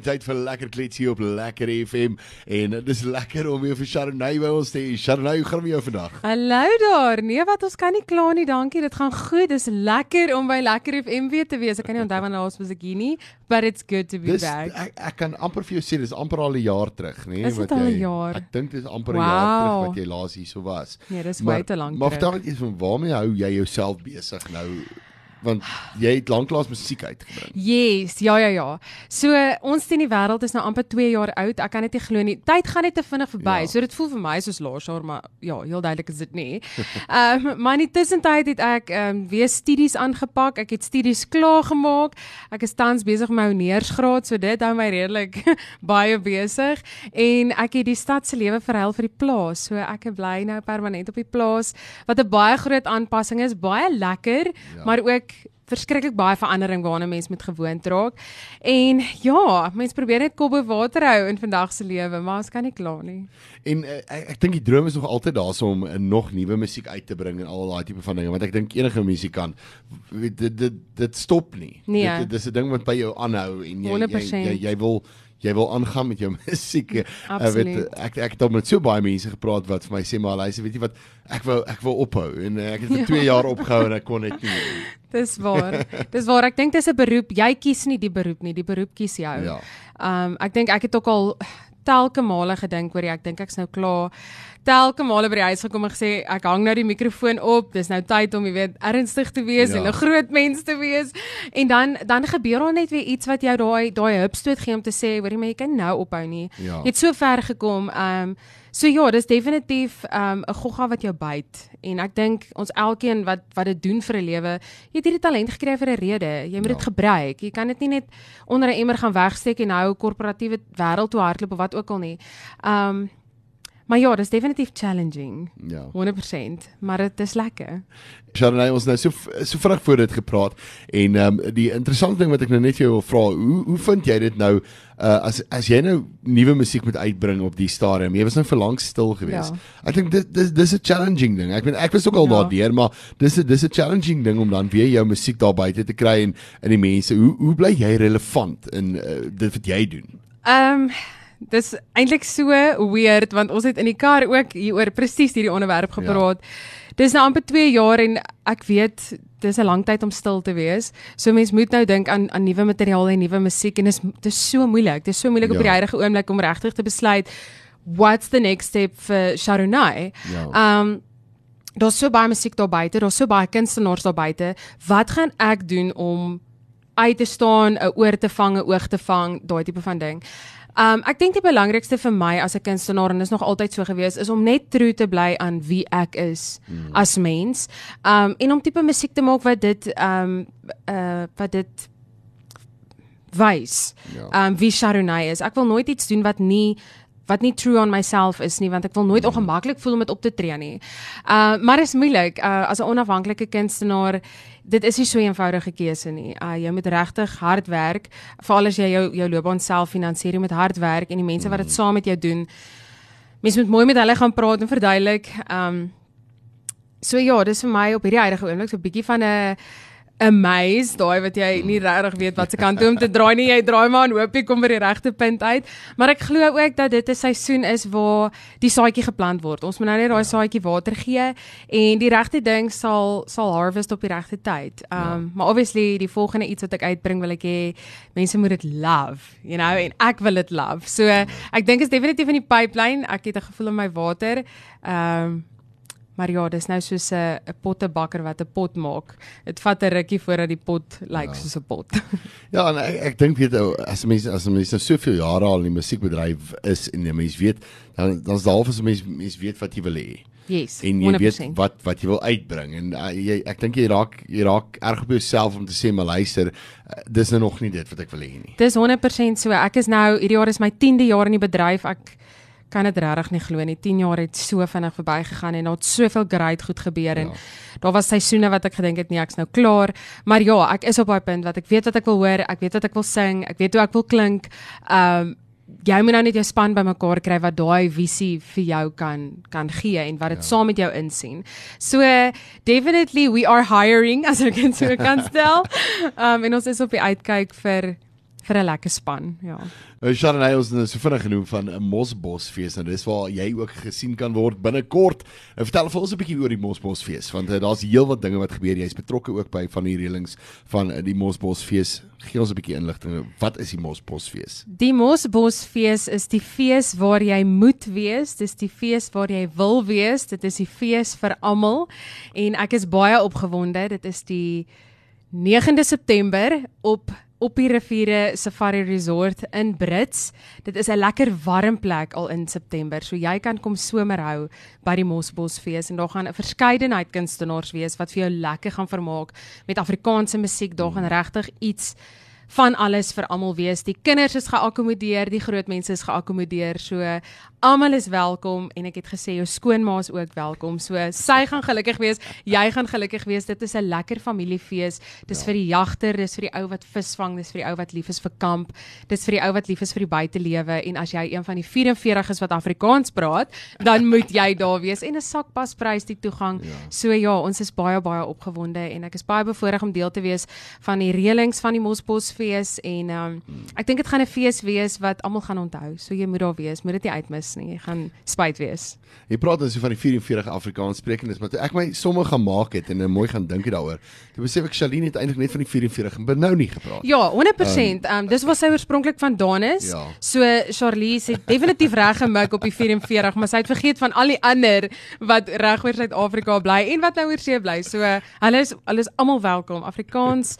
Tyd vir lekker kletsie op Lekker FM en dit is lekker om weer vir Sharnay by ons te hê. Sharnay, hoe gaan dit jou vandag? Hallo daar. Nee, wat ons kan nie kla nie. Dankie. Dit gaan goed. Dis lekker om by Lekker FM weer te wees. Ek kan nie onthou wanneer laas was ek hier nie, but it's good to be Dis back. ek, ek kan amper vir jou sê dis amper al 'n jaar terug, nê? Is dit al 'n jaar? Ek dink dis amper 'n jaar Wow. terug wat jy laas hier so was. Nee, dis way te lank Maar vertel net eens van waarmee hou jy jouself besig nou? Want jy het lanklaas musiek uitgebring. Yes, ja ja ja. So ons teen die wêreld is nou amper 2 jaar oud. Ek kan dit nie glo nie. Tyd gaan net te vinnig verby. Ja. So dit voel vir my soos laas jaar, maar ja, heel duidelik is dit nie. Ehm um, maar in die tussentyd het ek ehm um, weer studies aangepak. Ek het studies klaar gemaak. Ek is tans besig met my honeursgraad, so dit hou my redelik baie besig en ek het die stad se lewe verhuil vir die plaas. So ek bly nou permanent op die plaas wat 'n baie groot aanpassing is, baie lekker, ja. maar ook verskriklik baie verandering waarna mens moet gewoond raak. En ja, mens probeer net kop bo water hou in vandag se lewe, maar ons kan nie kla nie. En uh, ek, ek dink die droom is nog altyd daar om uh, nog nuwe musiek uit te bring en al daai tipe van dinge want ek dink enige musikant weet, dit dit dit stop nie. Nee. Dit, dit is 'n ding wat by jou aanhou en jy jy, 100%. jy jy wil jy wil aangaan met jou musiek. Uh, Absoluut. weet, ek ek het al met so baie mense gepraat wat vir my sê maar luister, weet jy wat, ek wou ek wou ophou en uh, ek het vir Ja. 2 jaar opgehou en ek kon net nie. Dis waar. Dis waar. Ek dink dis 'n beroep. Jy kies nie die beroep nie, die beroep kies jou. Ja. Um ek dink ek het ook al telke male gedink oor jy, ek dink ek's nou klaar. Telke male by die huis gekom en gesê ek hang nou die mikrofoon op. Dis nou tyd om jy weet ernstig te wees Ja. en 'n groot mens te wees. En dan dan gebeur daar net weer iets wat jou daai daai hupstoot gee om te sê, hoorie maar jy kan nou ophou nie. Ja. Jy het so ver gekom. Um so ja, dis definitief um 'n gogga wat jou byt. En ek dink ons elkeen wat wat dit doen vir 'n lewe, jy het hierdie talent gekry vir 'n rede. Jy moet dit Ja. gebruik. Jy kan dit nie net onder 'n emmer gaan wegsteek en nou korporatiewe wêreld toe hardloop of wat ook al nie. Um maar ja, dis definitief challenging. Ja. 100%, maar dit is lekker. Sharnay ons nou so so vinnig voor dit gepraat en ehm um, die interessante ding wat ek nou net vir jou wil vra, hoe hoe vind jy dit nou uh, as as jy nou nuwe musiek moet uitbring op die stadium? Jy was nou vir lank stil gewees. Ja. Ek dink dit dis dis 'n challenging ding. Ek bedoel ek was ook al Ja. daardeur, maar dis 'n dis 'n challenging ding om dan weer jou musiek daar buite te kry en in die mense. Hoe hoe bly jy relevant in uh, dit wat jy doen? Ehm um, dis eintlik so weird want ons het in die kar ook hieroor presies hierdie onderwerp gepraat. Ja. Dis nou amper 2 jaar en ek weet dis 'n lang tyd om stil te wees. So mens moet nou dink aan aan nuwe materiaal en nuwe musiek en dis dis so moeilik. Dis so moeilik ja. op Ja. die huidige oomblik om regtig te besluit what's the next step vir Sharunai. Ja. Um, daar's so baie musiek daar buite, daar's so baie kunstenaars daar buite. Wat gaan ek doen om uit te staan, 'n oor te vang, 'n oog te vang, daai tipe van ding. Um ek dink die belangrikste vir my as 'n kunstenaar en dis nog altyd so gewees is om net true te bly aan wie ek is mm. as mens. Um en om tipe musiek te maak wat dit um uh wat dit wys. Ja. Um wie Sharunay is. Ek wil nooit iets doen wat nie wat nie true on myself is nie want ek wil nooit ongemaklik voel om dit op te tree nie. Uh maar dit is moeilik uh as 'n onafhanklike kunstenaar dit is nie so 'n eenvoudige keuse nie. Uh jy moet regtig hard werk veral as jy jou jou loopbaan self finansier jy moet hard werk en die mense wat dit saam met jou doen mense moet mooi met hulle gaan praat en verduidelik. Um so ja, dis vir my op hierdie huidige oomblik so 'n bietjie van 'n amaze daai wat jy nie regtig weet wat se kant toe om te draai nie. Jy draai maar en hoop jy kom by die regte punt uit. Maar ek glo ook dat dit 'n seisoen is waar die saadjie geplant word. Ons moet nou net daai saadjie water gee en die regte ding sal sal harvest op die regte tyd. Um ja. maar obviously die volgende iets wat ek uitbring wil ek hê mense moet dit love you know en ek wil dit love. So ek dink is definitief in die pipeline. Ek het 'n gevoel in my water. Um Maar ja, dis nou soos 'n 'n pottebakker wat 'n pot maak. Dit vat 'n rukkie voordat die pot lyk like, Ja. soos 'n pot. Ja, en ek, ek dink weet ou, as mense as mense nou soveel jare al in die musiekbedryf is en jy mens weet dan dan's daar of mense mense weet wat jy wil hê. Yes. En jy 100%. weet wat wat jy wil uitbring en uh, jy ek dink jy raak jy raak erg op jouself om te sê maar luister, uh, dis nou nog nie dit wat ek wil hê nie. Dis 100% so. Ek is nou hierdie jaar is my 10de jaar in die bedryf. Ek kan dit regtig nie glo nie. 10 jaar het so vinnig verbygegaan en daar het soveel great goed gebeur en Ja. daar was seisoene wat ek gedink het nee, ek's nou klaar. Maar ja, ek is op daai punt wat ek weet wat ek wil hoor, ek weet wat ek wil sing, ek weet hoe ek wil klink. Um jy moet nou net jou span bymekaar kry wat daai visie vir jou kan kan gee en wat dit ja. saam met jou insien. So definitely we are hiring as ek kan so kan stel. Um en ons is op die uitkyk vir vir 'n lekker span, ja. Nou Sharon Hiles het so vinnig genoem van 'n Mosbosfees en dis waar jy ook gesien kan word binnekort. Nou vertel vir ons 'n bietjie oor die Mosbosfees want uh, daar's heelwat dinge wat gebeur. Jy's betrokke ook by van die reëlings van uh, die Mosbosfees. Gee ons 'n bietjie inligting. Wat is die Mosbosfees? Die Mosbosfees is die fees waar jy moet wees. Dis die fees waar jy wil wees. Dit is die fees vir almal en ek is baie opgewonde. Dit is die 9de September op op die riviere Safari Resort in Brits. Dit is 'n lekker warm plek al in September. So jy kan kom somer hou by die Mosbosfees en daar gaan 'n verskeidenheid kunstenaars wees wat vir jou lekker gaan vermaak met Afrikaanse musiek. Daar gaan regtig iets van alles vir almal wees. Die kinders is geakkommodeer, die groot mense is geakkommodeer. So almal is welkom en ek het gesê jou skoonma is ook welkom. So sy gaan gelukkig wees, jy gaan gelukkig wees. Dit is 'n lekker familiefees. Dis ja. vir die jagter, dis vir die ou wat visvang, dis vir die ou wat lief is vir kamp, dis vir die ou wat lief is vir die buitelewe en as jy een van die 44 is wat Afrikaans praat, dan moet jy daar wees en 'n sakpasprys die toegang. Ja. So ja, ons is baie baie opgewonde en ek is baie bevoorreg om deel te wees van die reëlings van die Mosbos fees en um, ek dink dit gaan 'n fees wees wat almal gaan onthou. So jy moet daar wees, moet dit nie uitmis nie. Jy gaan spyt wees. Jy praat dan so van die 44 Afrikaans sprekendes, maar toe ek my somme gemaak het en mooi gaan dink daaroor. Toe besef ek Shaline het eintlik net van die 44 en nou nie gepraat. Ja, 100%. Ehm um, dis was sy oorspronklik van Danis. Ja. So Charlie het definitief reg gemik op die 44, maar sy het vergeet van al die ander wat reg oor Suid-Afrika bly en wat nou oor see bly. So hulle is hulle is almal welkom. Afrikaans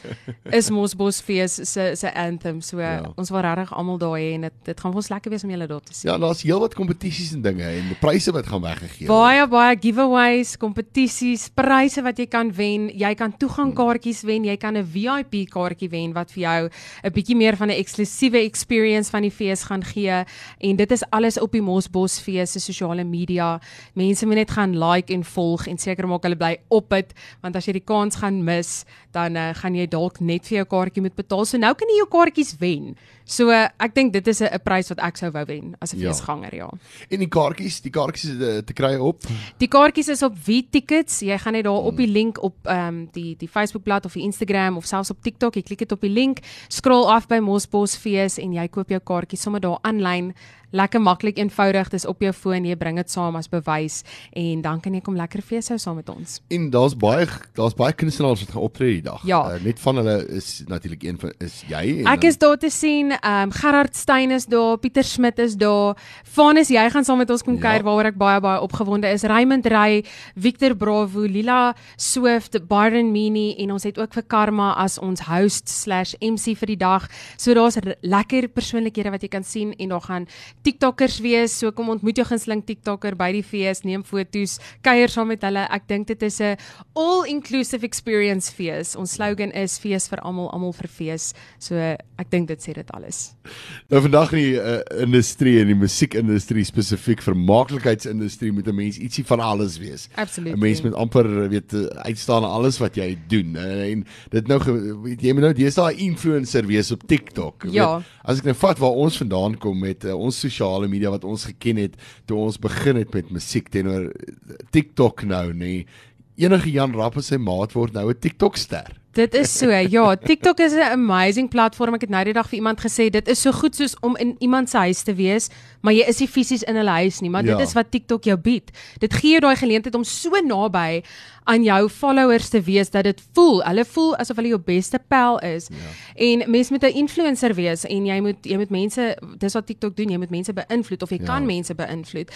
is Mosbosfees se se anthem. So ja. ons wil regtig almal daar hê en dit dit gaan vir ons lekker wees om julle daar te sien. Ja, daar's heelwat kompetisies en dinge en pryse wat gaan weggegee word. Baie baie giveaways, kompetisies, pryse wat jy kan wen. Jy kan toegangkaartjies wen, jy kan 'n VIP kaartjie wen wat vir jou 'n bietjie meer van 'n eksklusiewe experience van die fees gaan gee en dit is alles op die Mosbos fees se sosiale media. Mense moet net gaan like en volg en seker maak hulle bly op dit want as jy die kans gaan mis, dan uh, gaan jy dalk net vir jou kaartjie moet betaal. So nou kan jy jou kaartjies wen. So uh, ek dink dit is 'n prys wat ek sou wou wen as 'n ja. feesganger, ja. En die kaartjies, die kaartjies te, te kry op. Die kaartjies is op Wie Tickets. Jy gaan net daar op die link op ehm um, die die Facebook bladsy of die Instagram of selfs op TikTok, jy klik dit op die link, scroll af by Mosbos Fees en jy koop jou kaartjies sommer daar aanlyn lekker maklik eenvoudig dis op jou foon jy bring dit saam as bewys en dan kan jy kom lekker fees hou saam met ons. En daar's baie daar's baie kunstenaars wat gaan optree die dag. Ja. uh, net van hulle is natuurlik een van is jy en ek is daar te sien um, Gerard Steyn is daar Pieter Smit is daar. Vanus jy gaan saam met ons kom ja. kuier waaroor ek baie baie opgewonde is. Raymond Rey Victor Bravo Lila Swift Barden Mini en ons het ook vir Karma as ons host/MC vir die dag. So daar's lekker persoonlikhede wat jy kan sien en daar gaan TikTokers wees. So kom ontmoet jou gunsteling TikToker by die fees, neem foto's, kuier saam met hulle. Ek dink dit is 'n all-inclusive experience fees. Ons slogan is fees vir almal, almal vir fees. So ek dink dit sê dit alles. Nou vandag in die uh, industrie en die musiekindustrie spesifiek vermaaklikheidsindustrie moet 'n mens ietsie van alles wees. 'n Mens moet amper weet uitstaan aan alles wat jy doen. En dit nou weet jy moet nou jy's daai influencer wees op TikTok. Ja. Weet, as ek nou vat waar ons vandaan kom met uh, ons sosiale media wat ons geken het toe ons begin het met musiek teenoor TikTok nou nê. Enige Jan Rapp en sy maat word nou 'n TikTok ster. Dit is so. Ja, TikTok is 'n amazing platform. Ek het nou die dag vir iemand gesê dit is so goed soos om in iemand se huis te wees, maar jy is nie fisies in hulle huis nie, maar ja. dit is wat TikTok jou bied. Dit gee jou daai geleentheid om so naby aan jou followers te wees dat dit voel, hulle voel asof hulle jou beste pel is. Ja. En mens moet 'n influencer wees en jy moet jy moet mense dis wat TikTok doen, jy moet mense beïnvloed of jy ja. kan mense beïnvloed.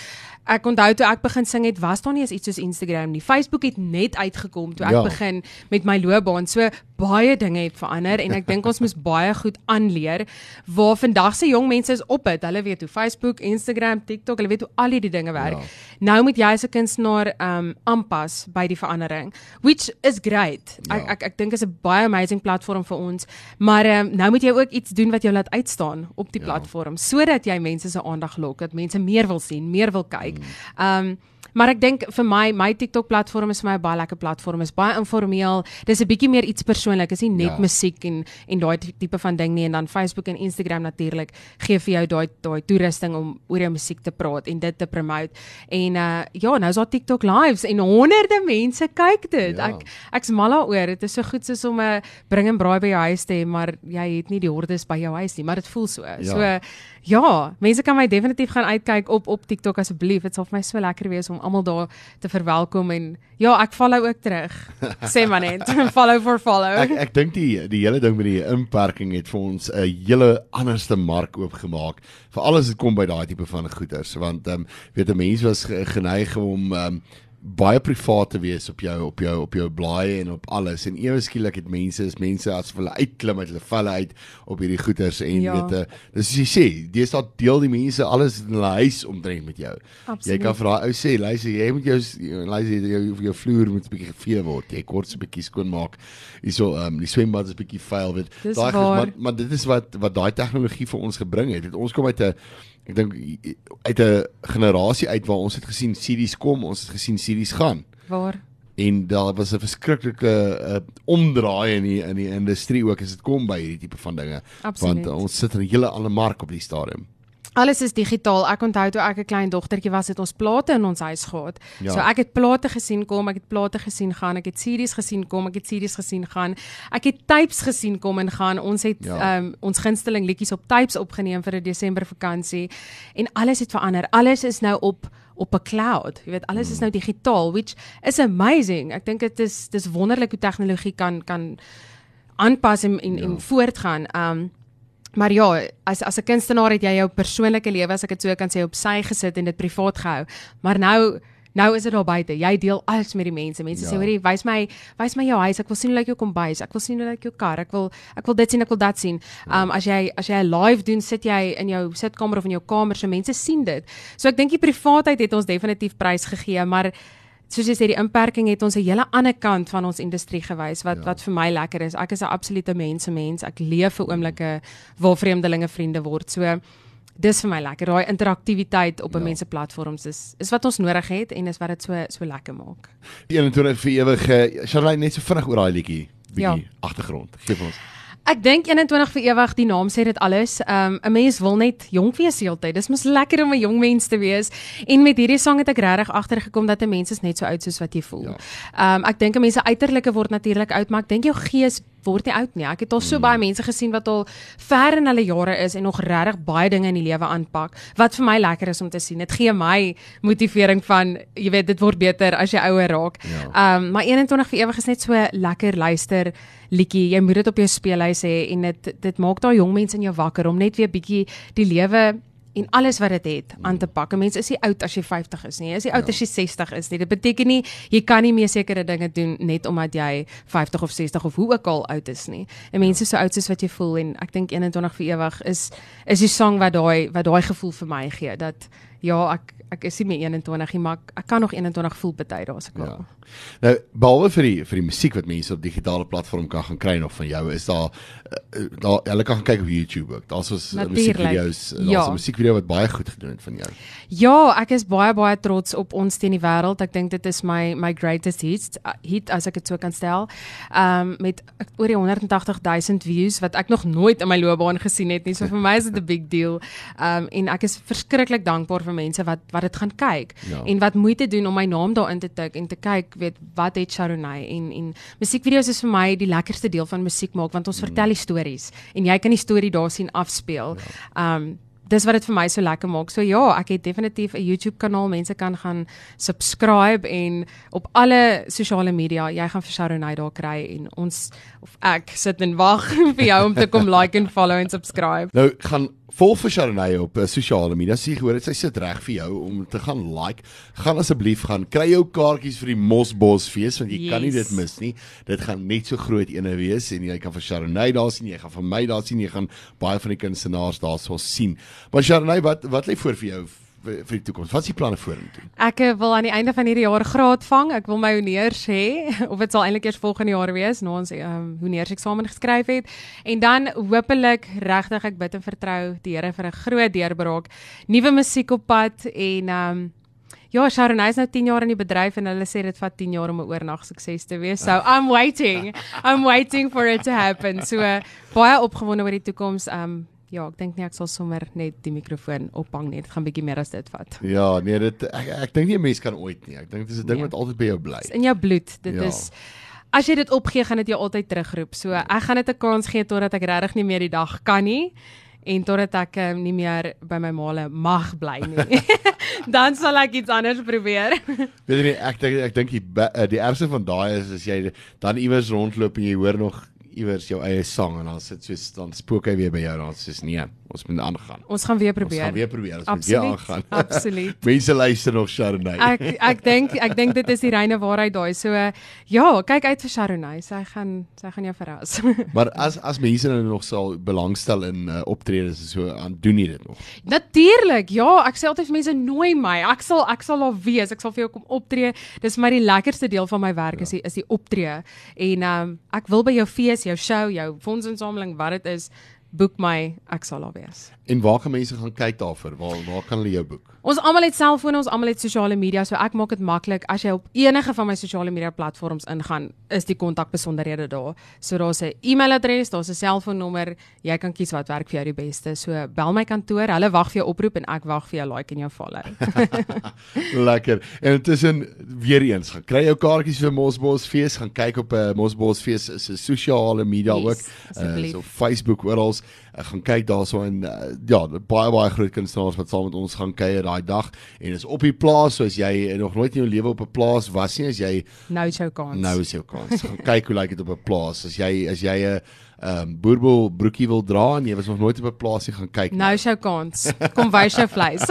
Ek onthou toe ek begin sing het, was daar nie eens iets soos Instagram nie. Facebook het net uitgekom toe ek ja. begin met my loopbaan. So baie dinge het verander en ek dink ons moet baie goed aanleer waar vandag se jong mense is op dit. Hulle weet hoe Facebook, Instagram, TikTok, hulle weet hoe al hierdie dinge werk. Ja. Nou moet jy as 'n kunstenaar um aanpas by die verandering, which is great. Ja. Ek ek ek dink is 'n baie amazing platform vir ons, maar um, nou moet jy ook iets doen wat jou laat uitstaan op die ja. platform sodat jy mense se aandag lok, dat mense meer wil sien, meer wil kyk. Mm. Um maar ek dink vir my my TikTok platform is vir my 'n baie lekker platform. Is baie informeel. Dis 'n bietjie meer iets persoonlik. Is nie net Ja. musiek en en daai tipe van ding nie en dan Facebook en Instagram natuurlik gee vir jou daai daai toerusting om oor jou musiek te praat en dit te promote. En uh ja, nou is daar TikTok lives en honderde mense kyk dit. Ja. Ek ek's mal daaroor. Dit is so goed soos om 'n bring en braai by jou huis te hê, maar jy het nie die hordes by jou huis nie, maar dit voel so. Ja. So ja, mense kan my definitief gaan uitkyk op op TikTok asseblief. Dit sal vir my so lekker wees om almal daar te verwelkom en ja, ek follow ook terug. Sê maar net, follow for follow. Ek ek dink die die hele ding met die inperking het vir ons 'n hele anderste mark oopgemaak vir alles wat kom by daai tipe van goeders want ehm um, weet 'n mens was ge- geneig om ehm um, baie privaat te wees op jou op jou op jou blaaie en op alles en ewe skielik het mense is mense as hulle uitklim uit hulle valle uit op hierdie goeders en Ja. weet uh, dis soos jy sê deesdae deel die mense alles in hulle huis omtrent met jou jy Absoluut. kan vir daai ou sê luister jy moet jou luister jou jou, jou vloer moet 'n bietjie gevee word jy kort so 'n bietjie skoon maak hierso ehm um, die swembad is bietjie vuil weet Dis Daai maar, maar dit is wat wat daai tegnologie vir ons gebring het. het ons kom uit 'n ek dink uit 'n generasie uit waar ons het gesien CD's kom ons het gesien CD's gaan Waar? en daar was 'n verskriklike uh, omdraai in die in die industrie ook as dit kom by hierdie tipe van dinge Absoluut. want uh, ons sit in 'n hele ander mark op die stadium Alles is digitaal. Ek onthou toe ek 'n klein dogtertjie was, het ons plate in ons huis gehad. Ja. So ek het plate gesien kom, ek het plate gesien gaan, ek het series gesien kom, ek het series gesien gaan. Ek het tapes gesien kom en gaan. Ons het Ja. um, ons gunsteling liedjies op tapes opgeneem vir 'n Desember vakansie en alles het verander. Alles is nou op op 'n cloud. Jy weet, alles is nou digitaal, which is amazing. Ek dink dit is dis wonderlik hoe tegnologie kan kan aanpas en en, ja. en voortgaan. Um maar ja, as as 'n kunstenaar het jy jou persoonlike lewe as ek dit so kan sê op sy gesit en dit privaat gehou. Maar nou nou is dit daar buite. Jy deel alles met die mense. Mense ja. Ja. sê hoorie, wys my wys my jou huis. Ek wil sien hoe lyk jou kombuis. Ek wil sien hoe lyk jou kar. Ek wil ek wil dit sien, ek wil dat sien. Um as jy as jy 'n live doen, sit jy in jou sitkamer of in jou kamer so mense sien dit. So ek dink die privaatheid het ons definitief prys gegee, maar soos jy sê die inperking het ons 'n hele ander kant van ons industrie gewys wat ja. wat vir my lekker is. Ek is 'n absolute mensemens. Ek leef vir oomblikke waar vreemdelinge vriende word. So dis vir my lekker. Daai interaktiwiteit op 'n Ja. ja. mense platforms is is wat ons nodig het en is wat dit so so lekker maak. 21 vir ewige Charlene net so vinnig oor daai liedjie Ja. bietjie agtergrond gee vir ons Ek dink 21 vir ewig, die naam sê dit alles. Um 'n mens wil net jonk wees heeltyd. Dis mos lekker om 'n jong mens te wees. En met hierdie sang het ek regtig agtergekom dat 'n mens is net so oud soos wat jy voel. Ja. Um ek dink 'n mens se uiterlike word natuurlik oud, maar ek dink jou gees word nie oud nie. Ek het al so mm. baie mense gesien wat al ver in hulle jare is en nog regtig baie dinge in die lewe aanpak wat vir my lekker is om te sien. Dit gee my motivering van jy weet dit word beter as jy ouer raak. Ja. Um maar 21 vir ewig is net so lekker luister liedjie. Jy moet dit op jou speelhuis hê en dit dit maak daai jong mense in jou wakker om net weer bietjie die lewe en alles wat dit het aan te pak. 'n Mens is nie oud as jy 50 is nie. Is nie oud Ja. as jy 60 is nie. Dit beteken nie jy kan nie meer sekere dinge doen net omdat jy 50 of 60 of hoe ook al oud is nie. 'n Mens is so oud soos wat jy voel en ek dink 21 vir ewig is is die sang wat daai wat daai gevoel vir my gee dat ja, ek ek is nie meer 21 nie, maar ek, ek kan nog 21 voel baie daar as ek wil. Ja. Nou behalwe vir die vir die musiek wat mense op digitale platform kan gaan kry nog van jou is daar uh, daar hulle kan gaan kyk op YouTube ook. Daar's ons Natuurlijk. musiekvideo's. Daar's 'n Ja. musiekvideo wat baie goed gedoen het van jou. Ja, ek is baie baie trots op ons teen die wêreld. Ek dink dit is my my greatest hit hit as ek dit so kan stel. Um met oor die 180 000 views wat ek nog nooit in my loopbaan gesien het nie. So vir my is dit 'n big deal. Um en ek is verskriklik dankbaar vir mense wat wat dit gaan kyk Ja. en wat moeite doen om my naam daarin te tik en te kyk, weet wat het Sharonay en en musiekvideo's is vir my die lekkerste deel van musiek maak want ons vertel die stories en jy kan die storie daar sien afspeel. Um dis wat dit vir my so lekker maak. So ja, ek het definitief 'n YouTube kanaal. Mense kan gaan subscribe en op alle sosiale media, jy gaan vir Sharonay daar kry en ons of ek sit en wag vir jou om te kom like en follow en subscribe. Nou gaan volg vir Sharonay op uh, sosiale media. Sy gehoor dit sy sit reg vir jou om te gaan like. Gaan asseblief gaan kry jou kaartjies vir die Mosbos fees want jy yes. kan nie dit mis nie. Dit gaan net so groot ene wees en jy kan vir Sharonay daar sien, jy gaan vir my daar sien, jy gaan baie van die kunstenaars daar sal sien. Maar Sharonay, wat wat lê voor vir jou vir, vir die toekoms? Wat is die planne vorentoe? Ek eh, wil aan die einde van hierdie jaar graad vang. Ek wil my honeurs hê of dit sal eintlik eers volgende jaar wees na ons ehm um, honeurs eksamen geskryf het. En dan hopelik regtig ek bid en vertrou die Here vir 'n groot deurbraak, nuwe musiek op pad en ehm um, ja, Sharon is nou 10 jaar in die bedryf en hulle sê dit vat 10 jaar om 'n oornag sukses te wees. So I'm waiting. I'm waiting for it to happen. So uh, baie opgewonde oor die toekoms. Um ja, ek dink nie ek sal sommer net die mikrofoon ophang nie. Dit gaan bietjie meer as dit vat. Ja, nee, dit ek, ek dink nie 'n mens kan ooit nie. Ek dink dit is 'n ding Nee. wat altyd by jou bly. Dis in jou bloed. Dit Ja. is as jy dit opgee, gaan dit jou altyd terugroep. So ek gaan dit 'n kans gee totdat ek regtig nie meer die dag kan nie en totdat ek um, nie meer by my maale mag bly nie. Dan sal ek iets anders probeer. Weet jy nie, ek dink ek dink die eh, die ergste van daai is as jy dan iewers rondloop en jy hoor nog iewers jou eie sang en dan sit soos dan spook hy weer by jou dan soos nee, ons moet aangaan. Ons gaan weer Ons probeer. gaan weer probeer, ons moet weer Absoluut. aangaan. Absoluut. Mense luister nog Chardonnay. Ek ek dink ek dink dit is die reine waarheid daai. So uh, ja, kyk uit vir Sharonay. Sy gaan sy gaan jou verras. Maar as as mense nou nog sal belangstel in uh, optredes en so aan doen jy dit nog. Natuurlik. Ja, ek sê altyd vir mense nooi my. Ek sal ek sal daar wees. Ek sal vir jou kom optree. Dis vir my die lekkerste deel van my werk is die is die optree. En um, ek wil by jou fees, jou show, jou fondsinsameling, wat dit is, boek my. Ek sal daar wees. En waar gaan mense gaan kyk daarvoor? Waar waar kan hulle jou boek? Ons almal het selfone, ons almal het sosiale media, so ek maak dit maklik. As jy op enige van my sosiale media platforms ingaan, is die kontakbesonderhede daar. So daar's 'n e-mailadres, daar's 'n selfoonnommer. Jy kan kies wat werk vir jou die beste. So bel my kantoor. Hulle wag vir jou oproep en ek wag vir jou like en jou follow. Lekker. En intussen weer eens, gaan kry jou kaartjies vir Mosbos fees, gaan kyk op 'n uh, Mosbos fees se sosiale media Yes, ook. asseblief. so Facebook oral. Uh, gaan kyk daarso en uh, ja, baie baie groot kunstenaars wat saam met ons gaan kuier daai dag en is op die plaas, so as jy nog nooit in jou lewe op 'n plaas was nie, as jy nou is jou kans. nou is jou kans. Gaan kyk hoe lyk dit op 'n plaas. As jy as jy 'n ehm um, boerbel broekie wil dra en jy was nog nooit op 'n plaas nie, gaan kyk. nou is jou kans. Kom wys jou vleis.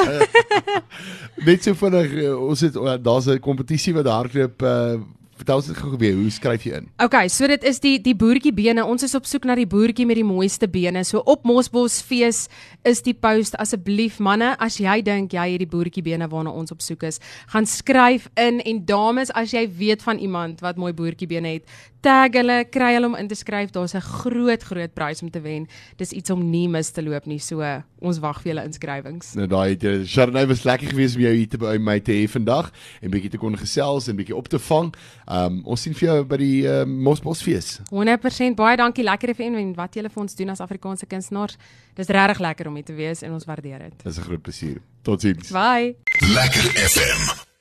Net so vinnig, uh, ons het uh, daar's 'n kompetisie wat hardloop uh, Vertel ons dit gou gebeur. Hoe skryf jy in? Okay, so dit is die die boertjie bene. Ons is op soek na die boertjie met die mooiste bene. So op Mosbos fees is die post asseblief manne, as jy dink jy het die boertjie bene waarna ons op soek is, gaan skryf in en dames, as jy weet van iemand wat mooi boertjie bene het, tag hulle, kry hulle om in te skryf. Daar's 'n groot groot prys om te wen. Dis iets om nie mis te loop nie. So ons wag vir julle inskrywings. Nou daai het jy Sharnay was lekker geweest om jou hier te by my te hê vandag en bietjie te kon gesels en bietjie op te vang. Um ons sien vir jou by die uh, Mosbos fees. 100% baie dankie lekker FM en wat julle vir ons doen as Afrikaanse kunstenaars. Dis regtig lekker om hier te wees en ons waardeer dit. Dis 'n groot plesier. Totsiens. Bye. Lekker FM.